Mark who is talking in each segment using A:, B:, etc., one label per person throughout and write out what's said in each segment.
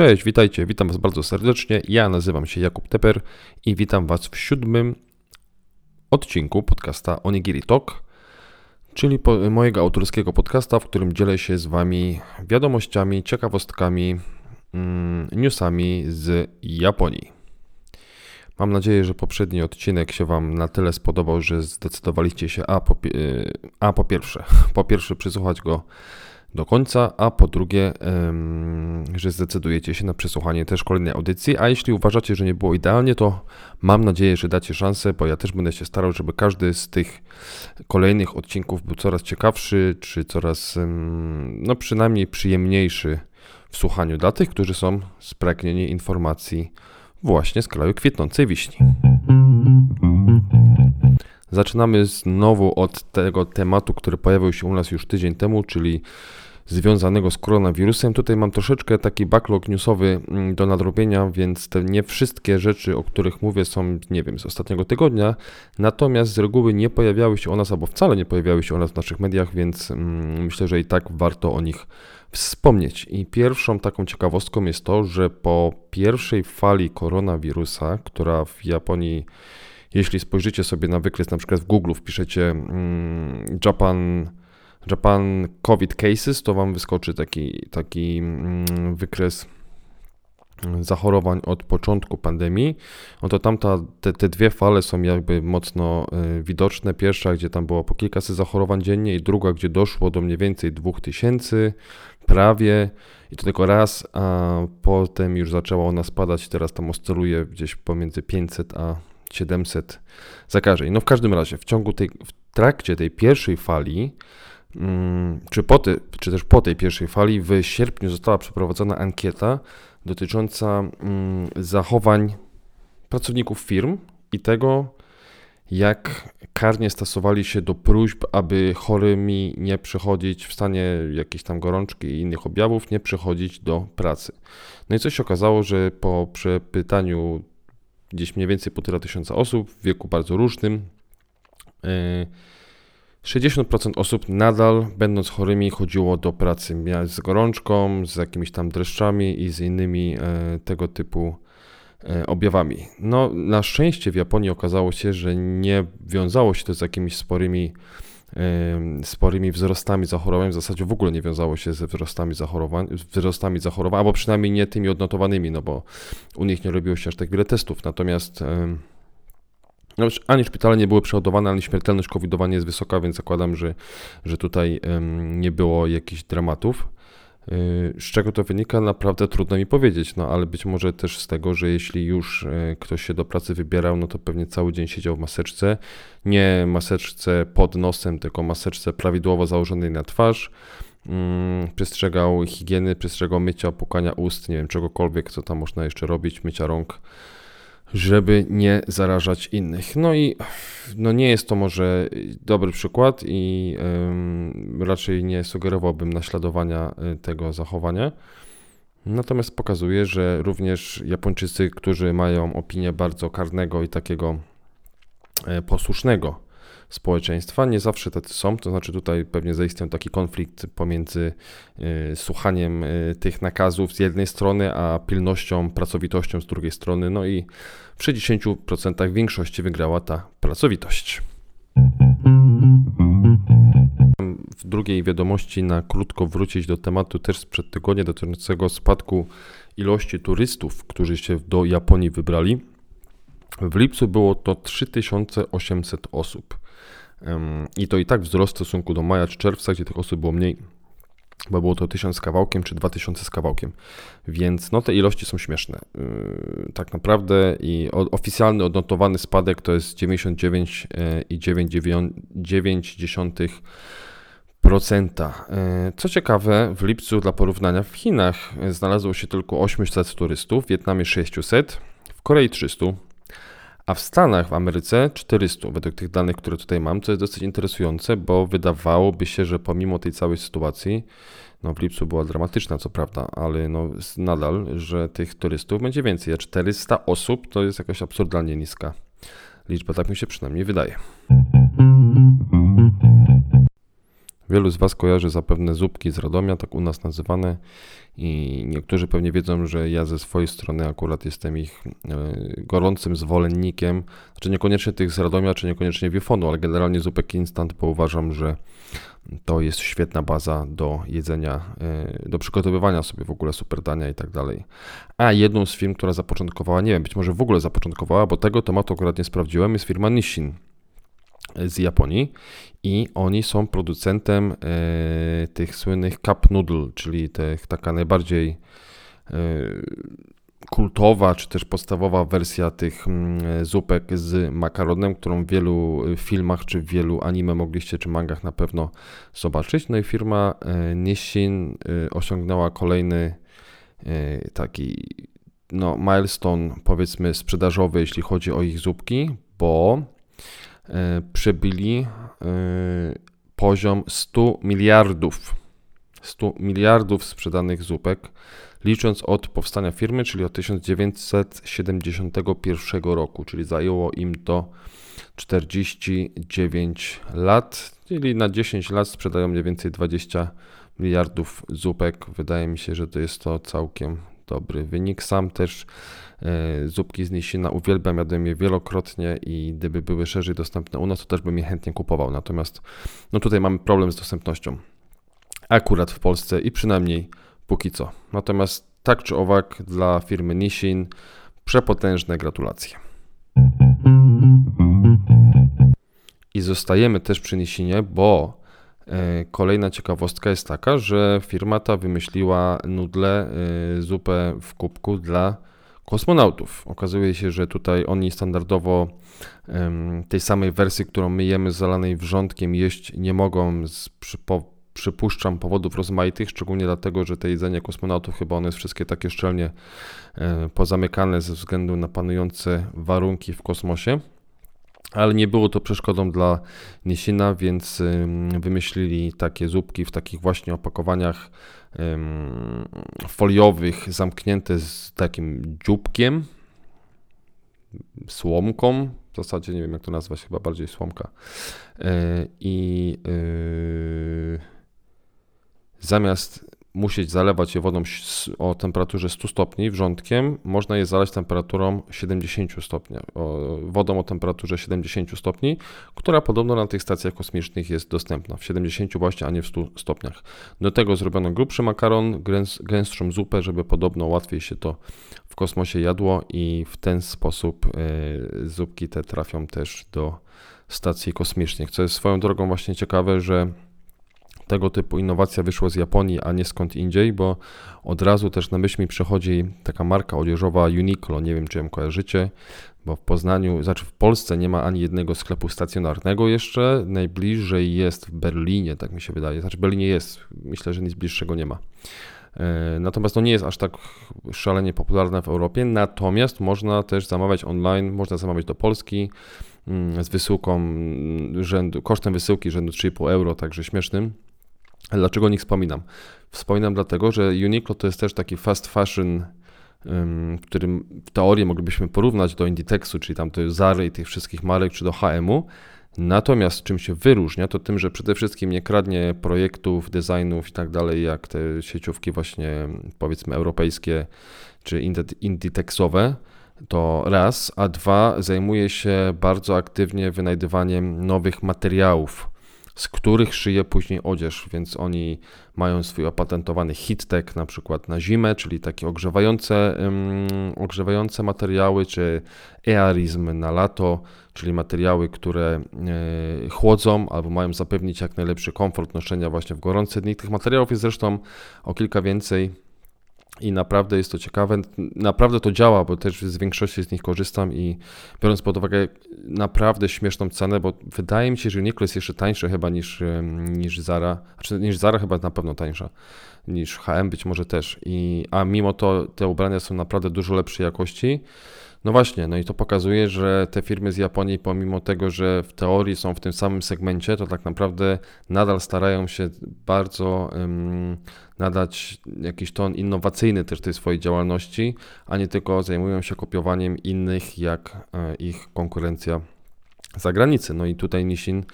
A: Cześć, witajcie, witam Was bardzo serdecznie. Ja nazywam się Jakub Teper i witam Was w siódmym odcinku podcasta Onigiri Talk, czyli mojego autorskiego podcasta, w którym dzielę się z Wami wiadomościami, ciekawostkami, mm, newsami z Japonii. Mam nadzieję, że poprzedni odcinek się Wam na tyle spodobał, że zdecydowaliście się a po, a po pierwsze, po pierwsze przysłuchać go do końca, a po drugie, że zdecydujecie się na przesłuchanie też kolejnej audycji, a jeśli uważacie, że nie było idealnie, to mam nadzieję, że dacie szansę, bo ja też będę się starał, żeby każdy z tych kolejnych odcinków był coraz ciekawszy, czy coraz, no przynajmniej przyjemniejszy w słuchaniu dla tych, którzy są spragnieni informacji właśnie z kraju kwitnącej wiśni. Zaczynamy znowu od tego tematu, który pojawił się u nas już tydzień temu, czyli związanego z koronawirusem. Tutaj mam troszeczkę taki backlog newsowy mm, do nadrobienia, więc te nie wszystkie rzeczy, o których mówię, są, nie wiem, z ostatniego tygodnia. Natomiast z reguły nie pojawiały się o nas, albo wcale nie pojawiały się o nas w naszych mediach, więc mm, myślę, że i tak warto o nich wspomnieć. I pierwszą taką ciekawostką jest to, że po pierwszej fali koronawirusa, która w Japonii jeśli spojrzycie sobie na wykres, na przykład w Google wpiszecie mm, Japan, Japan COVID cases, to wam wyskoczy taki, taki mm, wykres zachorowań od początku pandemii, no to tam ta, te, te dwie fale są jakby mocno y, widoczne. Pierwsza, gdzie tam było po kilkaset zachorowań dziennie i druga, gdzie doszło do mniej więcej 2000 prawie. I to tylko raz, a potem już zaczęła ona spadać, teraz tam oscyluje gdzieś pomiędzy 500 a 700 zakażeń. No w każdym razie, w ciągu tej, w trakcie tej pierwszej fali, mm, czy, po te, czy też po tej pierwszej fali, w sierpniu została przeprowadzona ankieta dotycząca mm, zachowań pracowników firm i tego, jak karnie stosowali się do próśb, aby chorymi nie przychodzić w stanie jakiejś tam gorączki i innych objawów, nie przychodzić do pracy. No i coś się okazało, że po przepytaniu gdzieś mniej więcej półtora tysiąca osób w wieku bardzo różnym. 60% e, osób nadal, będąc chorymi, chodziło do pracy z gorączką, z jakimiś tam dreszczami i z innymi e, tego typu e, objawami. No, na szczęście w Japonii okazało się, że nie wiązało się to z jakimiś sporymi sporymi wzrostami zachorowań, w zasadzie w ogóle nie wiązało się ze wzrostami zachorowań, wzrostami zachorowań, albo przynajmniej nie tymi odnotowanymi, no bo u nich nie robiło się aż tak wiele testów, natomiast no, ani szpitale nie były przeładowane, ani śmiertelność covidowa nie jest wysoka, więc zakładam, że, że tutaj nie było jakichś dramatów. Z czego to wynika, naprawdę trudno mi powiedzieć, no ale być może też z tego, że jeśli już e, ktoś się do pracy wybierał, no to pewnie cały dzień siedział w maseczce. Nie maseczce pod nosem, tylko maseczce prawidłowo założonej na twarz. Hmm, przestrzegał higieny, przestrzegał mycia, pukania ust, nie wiem, czegokolwiek, co tam można jeszcze robić, mycia rąk żeby nie zarażać innych. No i no nie jest to może dobry przykład i raczej nie sugerowałbym naśladowania y, tego zachowania. Natomiast pokazuje, że również Japończycy, którzy mają opinię bardzo karnego i takiego e, posłusznego społeczeństwa. Nie zawsze tacy są, to znaczy tutaj pewnie zaistniał taki konflikt pomiędzy y, słuchaniem y, tych nakazów z jednej strony, a pilnością, pracowitością z drugiej strony. No i w 60% w większości wygrała ta pracowitość. W drugiej wiadomości na krótko wrócić do tematu też sprzed tygodnia dotyczącego spadku ilości turystów, którzy się do Japonii wybrali. W lipcu było to 3800 osób. I to i tak wzrost w stosunku do maja czy czerwca, gdzie tych osób było mniej, bo było to 1000 z kawałkiem czy 2000 z kawałkiem. Więc no te ilości są śmieszne. Yy, tak naprawdę i oficjalny odnotowany spadek to jest 99,9%. Procenta. Yy, co ciekawe, w lipcu dla porównania w Chinach znalazło się tylko 800 turystów, w Wietnamie 600, w Korei 300, a w Stanach, w Ameryce 400, według tych danych, które tutaj mam, co jest dosyć interesujące, bo wydawałoby się, że pomimo tej całej sytuacji, no w lipcu była dramatyczna, co prawda, ale no nadal, że tych turystów będzie więcej, a 400 osób to jest jakaś absurdalnie niska liczba, tak mi się przynajmniej wydaje. Wielu z Was kojarzy zapewne zupki z Radomia, tak u nas nazywane i niektórzy pewnie wiedzą, że ja ze swojej strony akurat jestem ich e, gorącym zwolennikiem, znaczy niekoniecznie tych z Radomia, czy niekoniecznie Wiefonu, ale generalnie zupek instant, bo uważam, że to jest świetna baza do jedzenia, e, do przygotowywania sobie w ogóle super dania i tak dalej. A jedną z firm, która zapoczątkowała, nie wiem, być może w ogóle zapoczątkowała, bo tego tematu akurat nie sprawdziłem, jest firma Nissin z Japonii i oni są producentem e, tych słynnych cup noodle, czyli tych, taka najbardziej e, kultowa, czy też podstawowa wersja tych mm, zupek z makaronem, którą w wielu filmach, czy w wielu anime mogliście, czy mangach na pewno zobaczyć. No i firma e, Nissin osiągnęła kolejny taki no, milestone, powiedzmy, sprzedażowy, jeśli chodzi o ich zupki, bo E, przebili e, poziom 100 miliardów. 100 miliardów sprzedanych zupek, licząc od powstania firmy, czyli od 1971 roku, czyli zajęło im to 49 lat, czyli na 10 lat sprzedają mniej więcej 20 miliardów zupek. Wydaje mi się, że to jest to całkiem dobry wynik. Sam też e, zupki z Nisina uwielbiam, jadłem je wielokrotnie i gdyby były szerzej dostępne u nas, to też bym je chętnie kupował. Natomiast no tutaj mamy problem z dostępnością. Akurat w Polsce i przynajmniej póki co. Natomiast tak czy owak dla firmy Nissin przepotężne gratulacje. I zostajemy też przy Nissinie, bo kolejna ciekawostka jest taka, że firma ta wymyśliła nudle, e, zupę w kubku dla kosmonautów. Okazuje się, że tutaj oni standardowo tej samej wersji, którą my jemy zalanej wrzątkiem jeść nie mogą z, przypuszczam powodów rozmaitych, szczególnie dlatego, że to jedzenie kosmonautów chyba one jest wszystkie takie szczelnie e, pozamykane ze względu na panujące warunki w kosmosie ale nie było to przeszkodą dla Nisina, więc wymyślili takie zupki w takich właśnie opakowaniach foliowych, zamknięte z takim dzióbkiem, słomką, w zasadzie nie wiem jak to nazwać, chyba bardziej słomka. E, I e, zamiast musieć zalewać je wodą o temperaturze 100 stopni wrzątkiem, można je zalać temperaturą 70 stopni, wodą o temperaturze 70 stopni, która podobno na tych stacjach kosmicznych jest dostępna w 70 właśnie, a nie w 100 stopniach. Do tego zrobiono grubszy makaron, gęstszą zupę, żeby podobno łatwiej się to w kosmosie jadło i w ten sposób e, zupki te trafią też do stacji kosmicznych, co jest swoją drogą właśnie ciekawe, że tego typu innowacja wyszła z Japonii, a nie skąd indziej, bo od razu też na myśl mi przychodzi taka marka odzieżowa Uniqlo, nie wiem czy ją kojarzycie, bo w Poznaniu, znaczy w Polsce nie ma ani jednego sklepu stacjonarnego jeszcze, najbliżej jest w Berlinie, tak mi się wydaje, znaczy w Berlinie jest, myślę, że nic bliższego nie ma. E, natomiast to nie jest aż tak szalenie popularne w Europie, natomiast można też zamawiać online, można zamawiać do Polski mm, z wysyłką mm, rzędu, kosztem wysyłki rzędu 3,5 euro, także śmiesznym. Dlaczego o nich wspominam? Wspominam dlatego, że Uniqlo to jest też taki fast fashion, którym w teorii moglibyśmy porównać do Inditexu, czyli tam to Zary i tych wszystkich marek, czy do H&M-u. Natomiast czym się wyróżnia, to tym, że przede wszystkim nie kradnie projektów, designów i tak dalej, jak te sieciówki właśnie powiedzmy europejskie czy Inditexowe, to raz, a dwa zajmuje się bardzo aktywnie wynajdywaniem nowych materiałów, z których szyje później odzież, więc oni mają swój opatentowany tech na przykład na zimę, czyli takie ogrzewające, um, ogrzewające materiały, czy earizm na lato, czyli materiały, które e, chłodzą albo mają zapewnić jak najlepszy komfort noszenia właśnie w gorące dni. Tych materiałów jest zresztą o kilka więcej i naprawdę jest to ciekawe. Naprawdę to działa, bo też z większości z nich korzystam i biorąc pod uwagę naprawdę śmieszną cenę, bo wydaje mi się, że Uniqlo jest jeszcze tańsze chyba niż, niż Zara, znaczy niż Zara chyba na pewno tańsza niż H&M być może też. I, a mimo to te ubrania są naprawdę dużo lepszej jakości. No właśnie, no i to pokazuje, że te firmy z Japonii, pomimo tego, że w teorii są w tym samym segmencie, to tak naprawdę nadal starają się bardzo um, nadać jakiś ton innowacyjny też tej swojej działalności, a nie tylko zajmują się kopiowaniem innych, jak e, ich konkurencja zagranicy. No i tutaj Nissin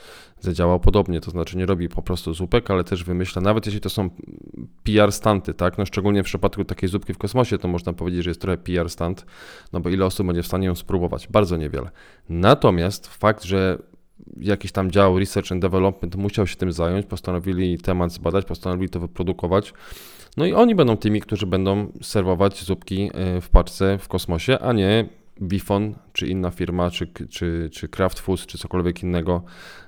A: zadziałał podobnie, to znaczy nie robi po prostu zupek, ale też wymyśla, nawet jeśli to są PR stanty, tak, no szczególnie w przypadku takiej zupki w kosmosie, to można powiedzieć, że jest trochę PR stand, no bo ile osób będzie w stanie ją spróbować? Bardzo niewiele. Natomiast fakt, że jakiś tam dział Research and Development musiał się tym zająć, postanowili temat zbadać, postanowili to wyprodukować, no i oni będą tymi, którzy będą serwować zupki e, w paczce w kosmosie, a nie Bifon, czy inna firma, czy, czy, czy Kraft Foods, czy cokolwiek innego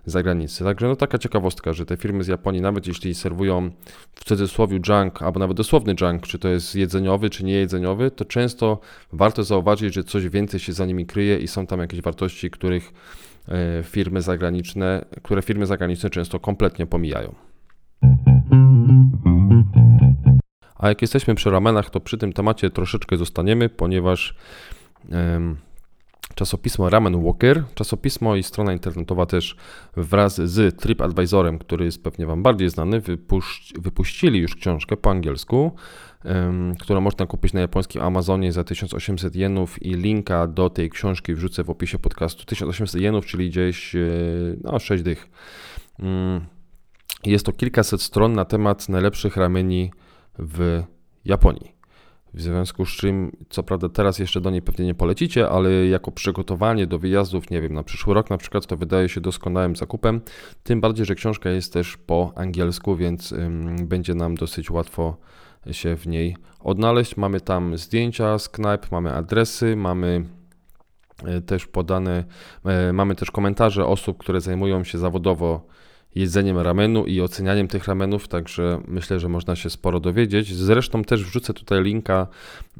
A: z zagranicy. Także no taka ciekawostka, że te firmy z Japonii, nawet jeśli serwują w cudzysłowie junk, albo nawet dosłowny junk, czy to jest jedzeniowy, czy niejedzeniowy, to często warto zauważyć, że coś więcej się za nimi kryje i są tam jakieś wartości, których e, firmy zagraniczne, które firmy zagraniczne często kompletnie pomijają. A jak jesteśmy przy ramenach, to przy tym temacie troszeczkę zostaniemy, ponieważ czasopismo Ramen Walker, czasopismo i strona internetowa też wraz z TripAdvisorem, który jest pewnie Wam bardziej znany, wypuś wypuścili już książkę po angielsku, um, którą można kupić na japońskim Amazonie za 1800 jenów i linka do tej książki wrzucę w opisie podcastu. 1800 jenów, czyli gdzieś e, no, 6 dych. Um, jest to kilkaset stron na temat najlepszych rameni w Japonii. W związku z czym, co prawda teraz jeszcze do niej pewnie nie polecicie, ale jako przygotowanie do wyjazdów, nie wiem, na przyszły rok na przykład, to wydaje się doskonałym zakupem. Tym bardziej, że książka jest też po angielsku, więc będzie nam dosyć łatwo się w niej odnaleźć. Mamy tam zdjęcia z knajp, mamy adresy, mamy e, też podane, e, mamy też komentarze osób, które zajmują się zawodowo jedzeniem ramenu i ocenianiem tych ramenów, także myślę, że można się sporo dowiedzieć. Zresztą też wrzucę tutaj linka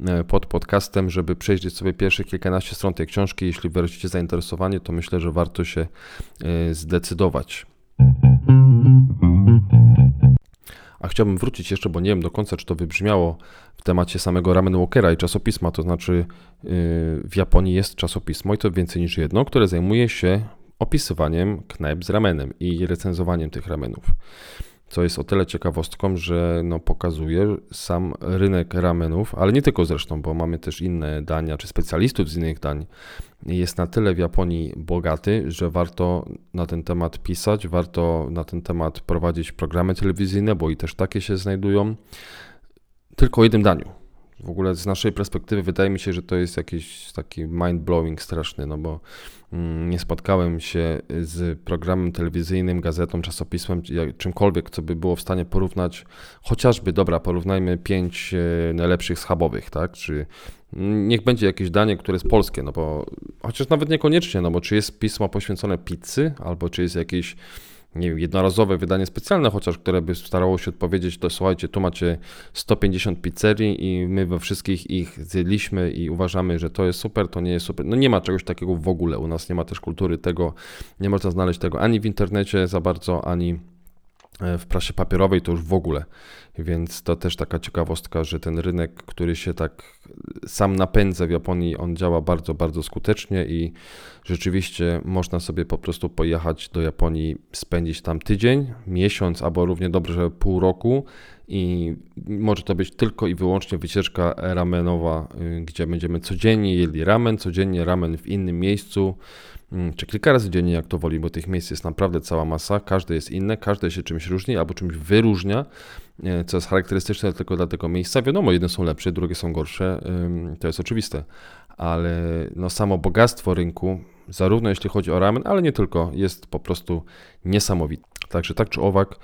A: e, pod podcastem, żeby przejrzeć sobie pierwsze kilkanaście stron tej książki. Jeśli wyrazicie zainteresowanie, to myślę, że warto się e, zdecydować. A chciałbym wrócić jeszcze, bo nie wiem do końca, czy to wybrzmiało w temacie samego Ramen Walkera i czasopisma, to znaczy e, w Japonii jest czasopismo i to więcej niż jedno, które zajmuje się opisywaniem knajp z ramenem i recenzowaniem tych ramenów. Co jest o tyle ciekawostką, że no pokazuje sam rynek ramenów, ale nie tylko zresztą, bo mamy też inne dania, czy specjalistów z innych dań. Jest na tyle w Japonii bogaty, że warto na ten temat pisać, warto na ten temat prowadzić programy telewizyjne, bo i też takie się znajdują. Tylko o jednym daniu w ogóle z naszej perspektywy wydaje mi się, że to jest jakiś taki mind-blowing straszny, no bo mm, nie spotkałem się z programem telewizyjnym, gazetą, czasopismem, czymkolwiek, co by było w stanie porównać, chociażby, dobra, porównajmy pięć e, najlepszych schabowych, tak, czy niech będzie jakieś danie, które jest polskie, no bo chociaż nawet niekoniecznie, no bo czy jest pismo poświęcone pizzy, albo czy jest jakieś nie wiem, jednorazowe wydanie specjalne, chociaż które by starało się odpowiedzieć, to słuchajcie, tu macie 150 pizzerii i my we wszystkich ich zjedliśmy i uważamy, że to jest super, to nie jest super. No nie ma czegoś takiego w ogóle. U nas nie ma też kultury tego, nie można znaleźć tego ani w internecie za bardzo, ani w prasie papierowej to już w ogóle. Więc to też taka ciekawostka, że ten rynek, który się tak sam napędza w Japonii, on działa bardzo, bardzo skutecznie i rzeczywiście można sobie po prostu pojechać do Japonii, spędzić tam tydzień, miesiąc albo równie dobrze pół roku i może to być tylko i wyłącznie wycieczka ramenowa, y, gdzie będziemy codziennie jedli ramen, codziennie ramen w innym miejscu, mm, czy kilka razy dziennie, jak to woli, bo tych miejsc jest naprawdę cała masa, każde jest inne, każde się czymś różni albo czymś wyróżnia, co jest charakterystyczne tylko dla tego miejsca. Wiadomo, jedne są lepsze, drugie są gorsze, to jest oczywiste, ale no samo bogactwo rynku, zarówno jeśli chodzi o ramen, ale nie tylko, jest po prostu niesamowite. Także tak czy owak,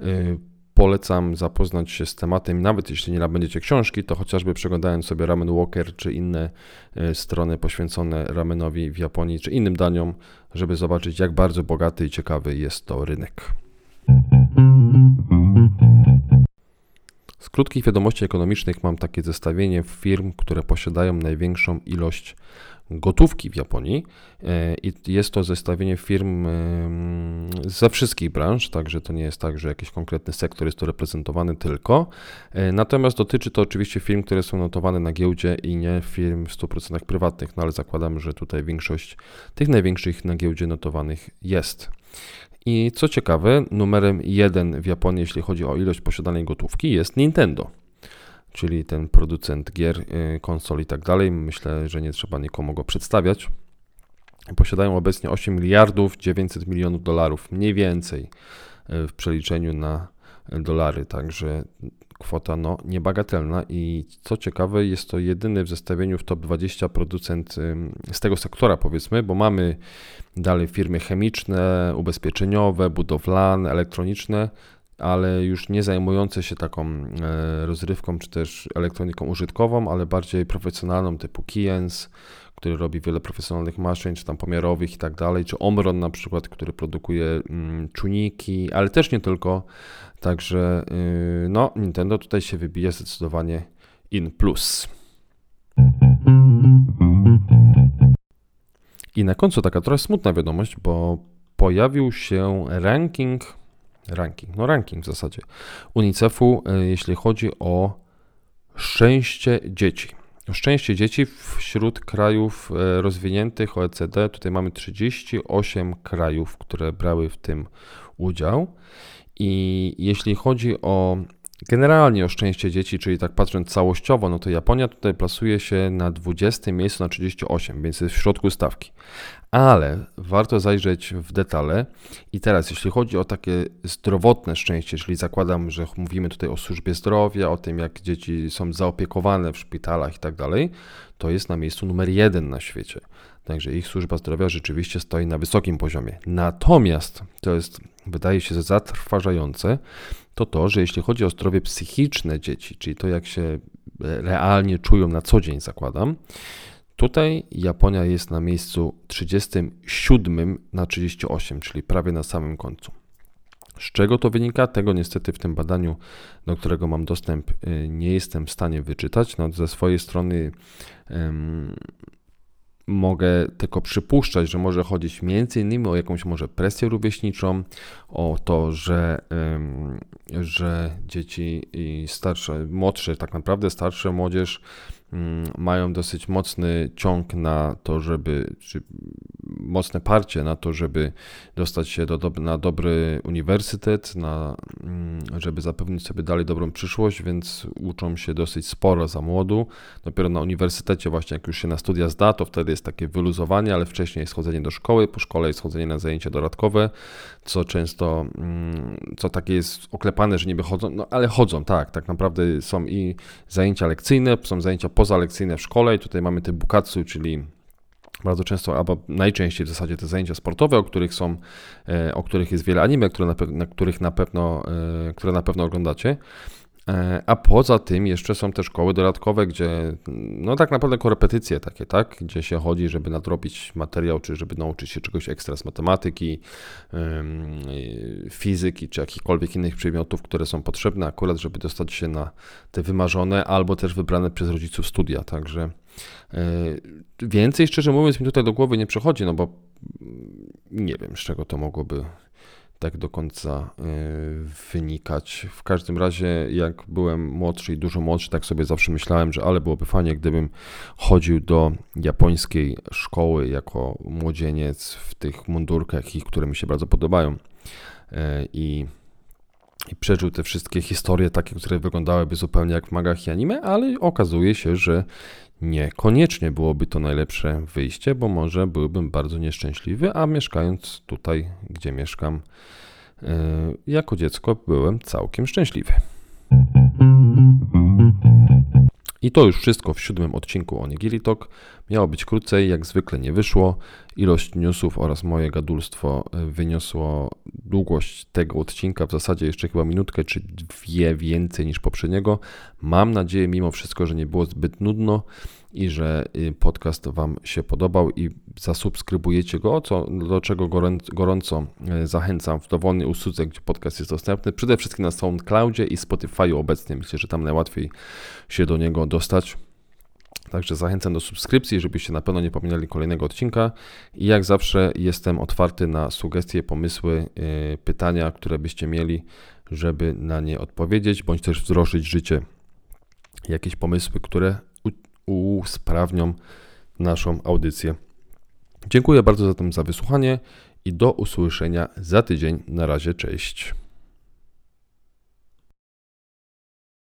A: y, polecam zapoznać się z tematem, nawet jeśli nie nabędziecie książki, to chociażby przeglądając sobie Ramen Walker czy inne y, strony poświęcone ramenowi w Japonii czy innym daniom, żeby zobaczyć jak bardzo bogaty i ciekawy jest to rynek. Krótkich wiadomości ekonomicznych mam takie zestawienie firm, które posiadają największą ilość gotówki w Japonii e, i jest to zestawienie firm ze wszystkich branż, także to nie jest tak, że jakiś konkretny sektor jest tu reprezentowany tylko. E, natomiast dotyczy to oczywiście firm, które są notowane na giełdzie i nie firm w 100% prywatnych, no ale zakładam, że tutaj większość tych największych na giełdzie notowanych jest. I co ciekawe, numerem jeden w Japonii, jeśli chodzi o ilość posiadanej gotówki, jest Nintendo, czyli ten producent gier, y, konsol i tak dalej. Myślę, że nie trzeba nikomu go przedstawiać. posiadają obecnie 8 miliardów 900 milionów dolarów, mniej więcej w przeliczeniu na dolary, także kwota no, niebagatelna. I co ciekawe, jest to jedyny w zestawieniu w top 20 producent z tego sektora, powiedzmy, bo mamy dalej firmy chemiczne, ubezpieczeniowe, budowlane, elektroniczne, ale już nie zajmujące się taką e, rozrywką czy też elektroniką użytkową, ale bardziej profesjonalną typu Keyence, który robi wiele profesjonalnych maszyn, czy tam pomiarowych i tak dalej, czy Omron na przykład, który produkuje mm, czujniki, ale też nie tylko. Także yy, no, Nintendo tutaj się wybija zdecydowanie in plus. I na końcu taka trochę smutna wiadomość, bo pojawił się ranking, ranking, no ranking w zasadzie UNICEF-u, y, jeśli chodzi o szczęście dzieci. Szczęście dzieci wśród krajów e, rozwiniętych OECD. Tutaj mamy 38 krajów, które brały w tym udział. I jeśli chodzi o generalnie o szczęście dzieci, czyli tak patrząc całościowo, no to Japonia tutaj plasuje się na 20 miejscu na 38, więc jest w środku stawki ale warto zajrzeć w detale. I teraz, jeśli chodzi o takie zdrowotne szczęście, czyli zakładam, że mówimy tutaj o służbie zdrowia, o tym, jak dzieci są zaopiekowane w szpitalach i tak dalej, to jest na miejscu numer jeden na świecie. Także ich służba zdrowia rzeczywiście stoi na wysokim poziomie. Natomiast to jest, wydaje się, zatrważające, to to, że jeśli chodzi o zdrowie psychiczne dzieci, czyli to, jak się realnie czują na co dzień, zakładam, Tutaj Japonia jest na miejscu 37 na 38, czyli prawie na samym końcu. Z czego to wynika? Tego niestety w tym badaniu, do którego mam dostęp, y, nie jestem w stanie wyczytać. No, ze swojej strony mogę tylko przypuszczać, że może chodzić innymi o jakąś może presję rówieśniczą, o to, że, że dzieci starsze, młodsze, tak naprawdę starsze młodzież mają dosyć mocny ciąg na to, żeby, czy mocne parcie na to, żeby dostać się do, na dobry uniwersytet, na, mm, żeby zapewnić sobie dalej dobrą przyszłość, więc uczą się dosyć sporo za młodu. Dopiero na uniwersytecie właśnie, jak już się na studia zda, to wtedy jest takie wyluzowanie, ale wcześniej jest chodzenie do szkoły, po szkole jest chodzenie na zajęcia dodatkowe, co często, mm, co takie jest oklepane, że niby chodzą, no ale chodzą, tak, tak naprawdę są i zajęcia lekcyjne, są zajęcia pozalekcyjne w szkole i tutaj mamy te bukatsu, czyli bardzo często, albo najczęściej w zasadzie te zajęcia sportowe, o których są, e, o których jest wiele anime, które na, na których na pewno, e, które na pewno oglądacie. E, a poza tym jeszcze są te szkoły dodatkowe, gdzie no tak naprawdę korepetycje takie, tak? Gdzie się chodzi, żeby nadrobić materiał, czy żeby nauczyć się czegoś ekstra z matematyki, fizyki, czy jakichkolwiek innych przedmiotów, które są potrzebne akurat, żeby dostać się na te wymarzone albo też wybrane przez rodziców studia. Także e, więcej, szczerze mówiąc, mi tutaj do głowy nie przychodzi, no bo nie wiem, z czego to mogłoby tak do końca y, wynikać. W każdym razie, jak byłem młodszy i dużo młodszy, tak sobie zawsze myślałem, że ale byłoby fajnie, gdybym chodził do japońskiej szkoły jako młodzieniec w tych mundurkach, ich, które mi się bardzo podobają. Y, I i przeżył te wszystkie historie takie, które wyglądałyby zupełnie jak w magach i anime, ale okazuje się, że Niekoniecznie byłoby to najlepsze wyjście, bo może byłbym bardzo nieszczęśliwy, a mieszkając tutaj, gdzie mieszkam, e, jako dziecko byłem całkiem szczęśliwy. I to już wszystko w siódmym odcinku o Nigiri Talk. Miało być krócej, jak zwykle nie wyszło. Ilość newsów oraz moje gadulstwo e, wyniosło długość tego odcinka, w zasadzie jeszcze chyba minutkę czy dwie więcej niż poprzedniego. Mam nadzieję mimo wszystko, że nie było zbyt nudno i że y, podcast Wam się podobał i zasubskrybujecie go, co, do czego gorąco e, zachęcam w dowolnej usłudze, gdzie podcast jest dostępny. Przede wszystkim na SoundCloudzie i Spotify'u obecnie. Myślę, że tam najłatwiej się do niego dostać. Także zachęcam do subskrypcji, żebyście na pewno nie pominęli kolejnego odcinka. I jak zawsze jestem otwarty na sugestie, pomysły, yy, pytania, które byście mieli, żeby na nie odpowiedzieć, bądź też wzroszyć życie. Jakieś pomysły, które usprawnią naszą audycję. Dziękuję bardzo zatem za wysłuchanie i do usłyszenia za tydzień. Na razie, cześć.